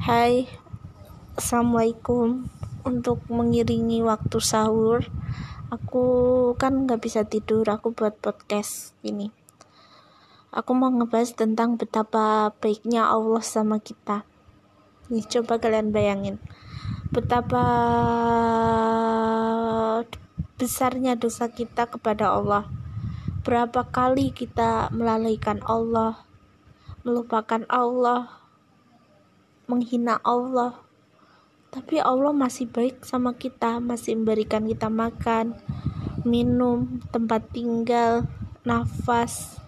Hai, Assalamualaikum. Untuk mengiringi waktu sahur Aku kan gak bisa tidur Aku buat podcast ini. Aku mau ngebahas tentang betapa baiknya Allah sama kita. Nih coba kalian bayangin. Betapa besarnya dosa kita kepada Allah. Berapa kali kita melalaikan Allah Melupakan Allah menghina Allah. Tapi Allah masih baik sama kita masih memberikan kita makan minum tempat tinggal nafas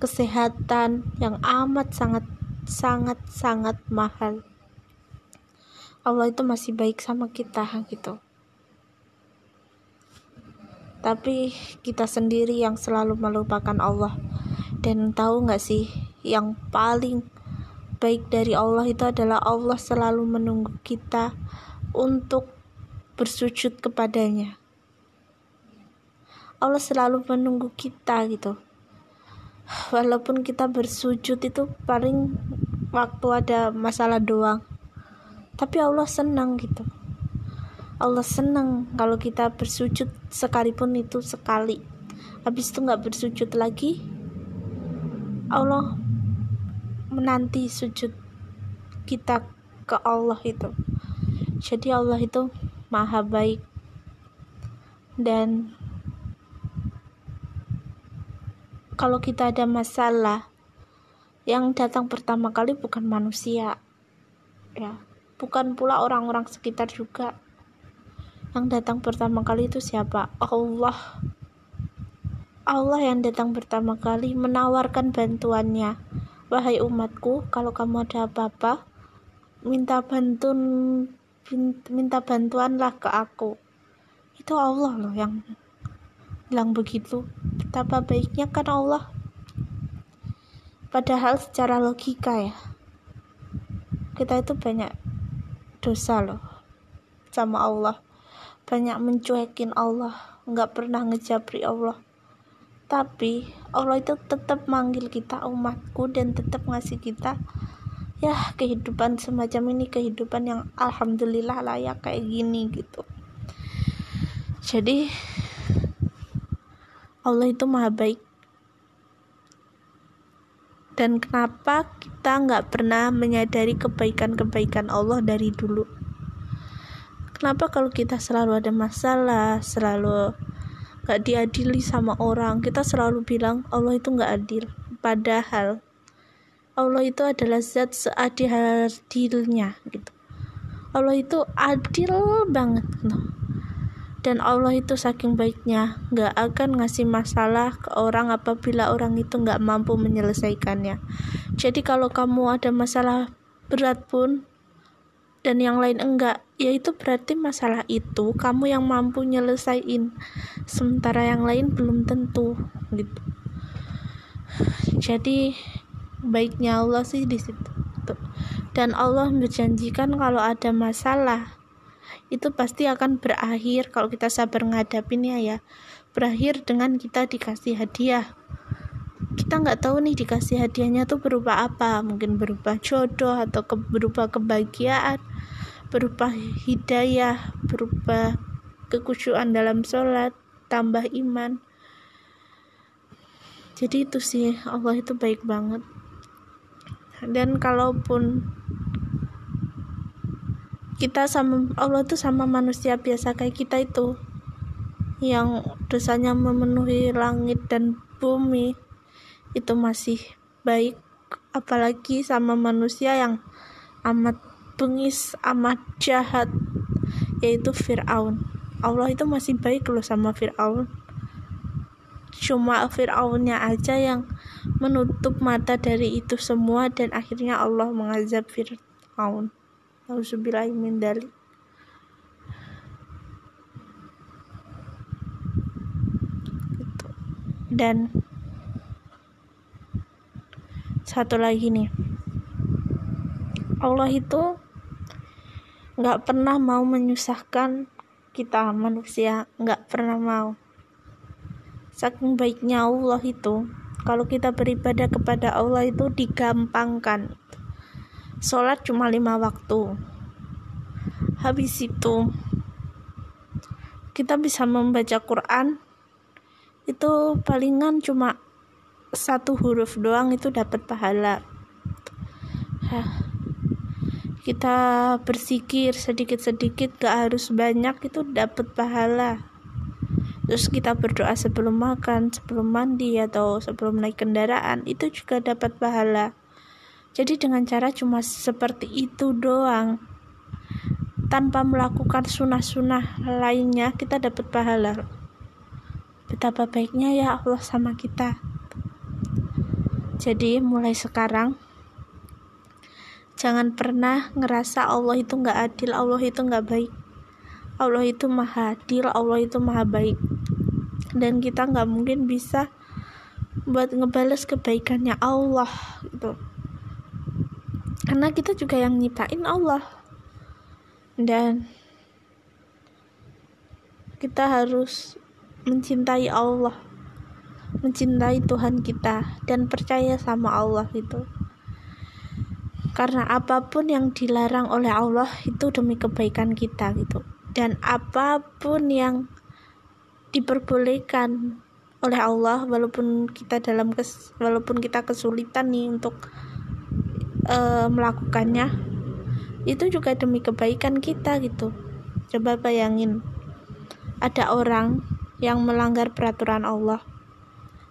kesehatan yang amat sangat sangat sangat mahal. Allah itu masih baik sama kita gitu. Tapi kita sendiri yang selalu melupakan Allah. Dan tahu nggak sih yang paling baik dari Allah itu adalah Allah selalu menunggu kita untuk bersujud kepadanya. Allah selalu menunggu kita gitu. Walaupun kita bersujud itu paling waktu ada masalah doang. Tapi Allah senang gitu. Allah senang kalau kita bersujud sekalipun itu sekali. Habis itu nggak bersujud lagi. Allah menanti sujud kita ke Allah itu. Jadi Allah itu maha baik. Dan kalau kita ada masalah yang datang pertama kali bukan manusia ya. Bukan pula orang-orang sekitar juga. Yang datang pertama kali itu siapa? Allah. Allah yang datang pertama kali menawarkan bantuannya Wahai umatku, kalau kamu ada apa-apa, minta bantuan minta bantuanlah ke aku. Itu Allah loh yang bilang begitu. Betapa baiknya kan Allah. Padahal secara logika ya, kita itu banyak dosa loh sama Allah. Banyak mencuekin Allah, nggak pernah ngejabri Allah tapi Allah itu tetap manggil kita umatku dan tetap ngasih kita ya kehidupan semacam ini kehidupan yang alhamdulillah layak kayak gini gitu. Jadi Allah itu maha baik. Dan kenapa kita nggak pernah menyadari kebaikan-kebaikan Allah dari dulu? Kenapa kalau kita selalu ada masalah selalu gak diadili sama orang. Kita selalu bilang Allah itu gak adil. Padahal Allah itu adalah zat seadil-adilnya gitu. Allah itu adil banget gitu. dan Allah itu saking baiknya gak akan ngasih masalah ke orang apabila orang itu gak mampu menyelesaikannya. Jadi kalau kamu ada masalah berat pun dan yang lain enggak. Yaitu berarti masalah itu kamu yang mampu nyelesain. Sementara yang lain belum tentu gitu. Jadi baiknya Allah sih di situ. Dan Allah berjanjikan kalau ada masalah itu pasti akan berakhir kalau kita sabar ngadapinnya ya. Berakhir dengan kita dikasih hadiah kita nggak tahu nih dikasih hadiahnya tuh berupa apa. Mungkin berupa jodoh atau ke, berupa kebahagiaan berupa hidayah berupa kekusyuan dalam sholat tambah iman. Jadi itu sih Allah itu baik banget. Dan kalaupun kita sama Allah itu sama manusia biasa kayak kita itu yang dosanya memenuhi langit dan bumi itu masih baik apalagi sama manusia yang amat bengis amat jahat yaitu Fir'aun. Allah itu masih baik loh sama Fir'aun. Cuma Fir'aunnya aja yang menutup mata dari itu semua dan akhirnya Allah mengazab Fir'aun. Auzubillahimin dalik. Gitu. dan satu lagi nih. Allah itu nggak pernah mau menyusahkan kita manusia nggak pernah mau. Saking baiknya Allah itu kalau kita beribadah kepada Allah itu digampangkan. Sholat cuma lima waktu. Habis itu kita bisa membaca Quran itu palingan cuma satu huruf doang itu dapat pahala. Kita bersikir sedikit-sedikit gak harus banyak itu dapat pahala. Terus kita berdoa sebelum makan sebelum mandi atau sebelum naik kendaraan itu juga dapat pahala. Jadi dengan cara cuma seperti itu doang. Tanpa melakukan sunnah-sunnah lainnya kita dapat pahala. Betapa baiknya ya Allah sama kita jadi mulai sekarang jangan pernah ngerasa Allah itu nggak adil Allah itu nggak baik. Allah itu maha adil Allah itu maha baik. Dan kita nggak mungkin bisa buat ngebales kebaikannya Allah gitu. Karena kita juga yang nyiptain Allah. Dan kita harus mencintai Allah mencintai Tuhan kita dan percaya sama Allah itu. Karena apa pun yang dilarang oleh Allah itu demi kebaikan kita gitu. Dan apa pun yang diperbolehkan oleh Allah walaupun kita dalam kes, walaupun kita kesulitan nih untuk uh, melakukannya itu juga demi kebaikan kita gitu. Coba bayangin ada orang yang melanggar peraturan Allah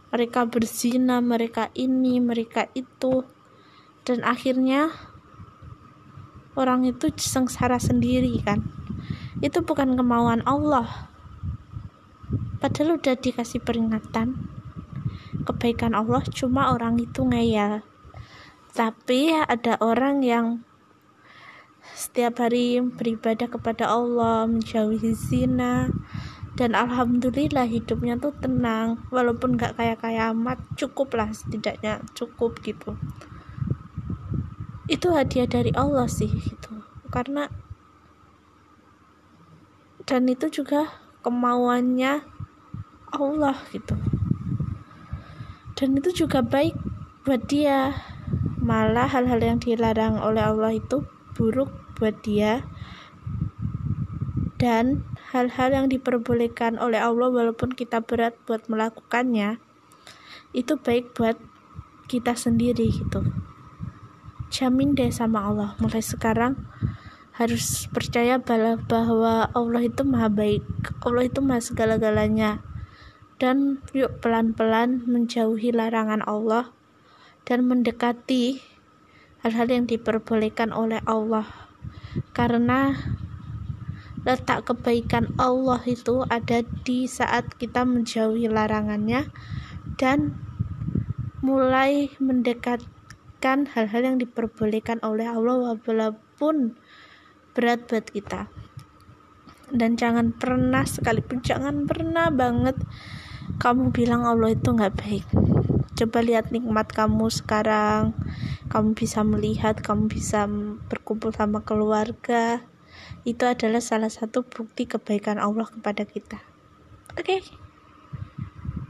mereka berzina mereka ini mereka itu. Dan akhirnya orang itu sengsara sendiri kan? Itu bukan kemauan Allah. Padahal udah dikasih peringatan. Kebaikan Allah cuma orang itu ngeyel. Tapi ada orang yang setiap hari beribadah kepada Allah menjauhi zina dan alhamdulillah hidupnya tuh tenang. Walaupun gak kayak kayak amat cukup lah setidaknya cukup gitu. Itu hadiah dari Allah sih gitu. Karena dan itu juga kemauannya Allah gitu. Dan itu juga baik buat dia. Malah hal-hal yang dilarang oleh Allah itu buruk buat dia dan hal-hal yang diperbolehkan oleh Allah walaupun kita berat buat melakukannya itu baik buat kita sendiri gitu. Jamin deh sama Allah. Mulai sekarang harus percaya bahwa Allah itu maha baik. Allah itu maha segala-galanya. Dan yuk pelan-pelan menjauhi larangan Allah dan mendekati hal-hal yang diperbolehkan oleh Allah. Karena letak kebaikan Allah itu ada di saat kita menjauhi larangannya dan mulai mendekatkan hal-hal yang diperbolehkan oleh Allah walaupun berat buat kita. Dan jangan pernah sekalipun jangan pernah banget kamu bilang Allah itu nggak baik. Coba lihat nikmat kamu sekarang. Kamu bisa melihat kamu bisa berkumpul sama keluarga itu adalah salah satu bukti kebaikan Allah kepada kita oke okay?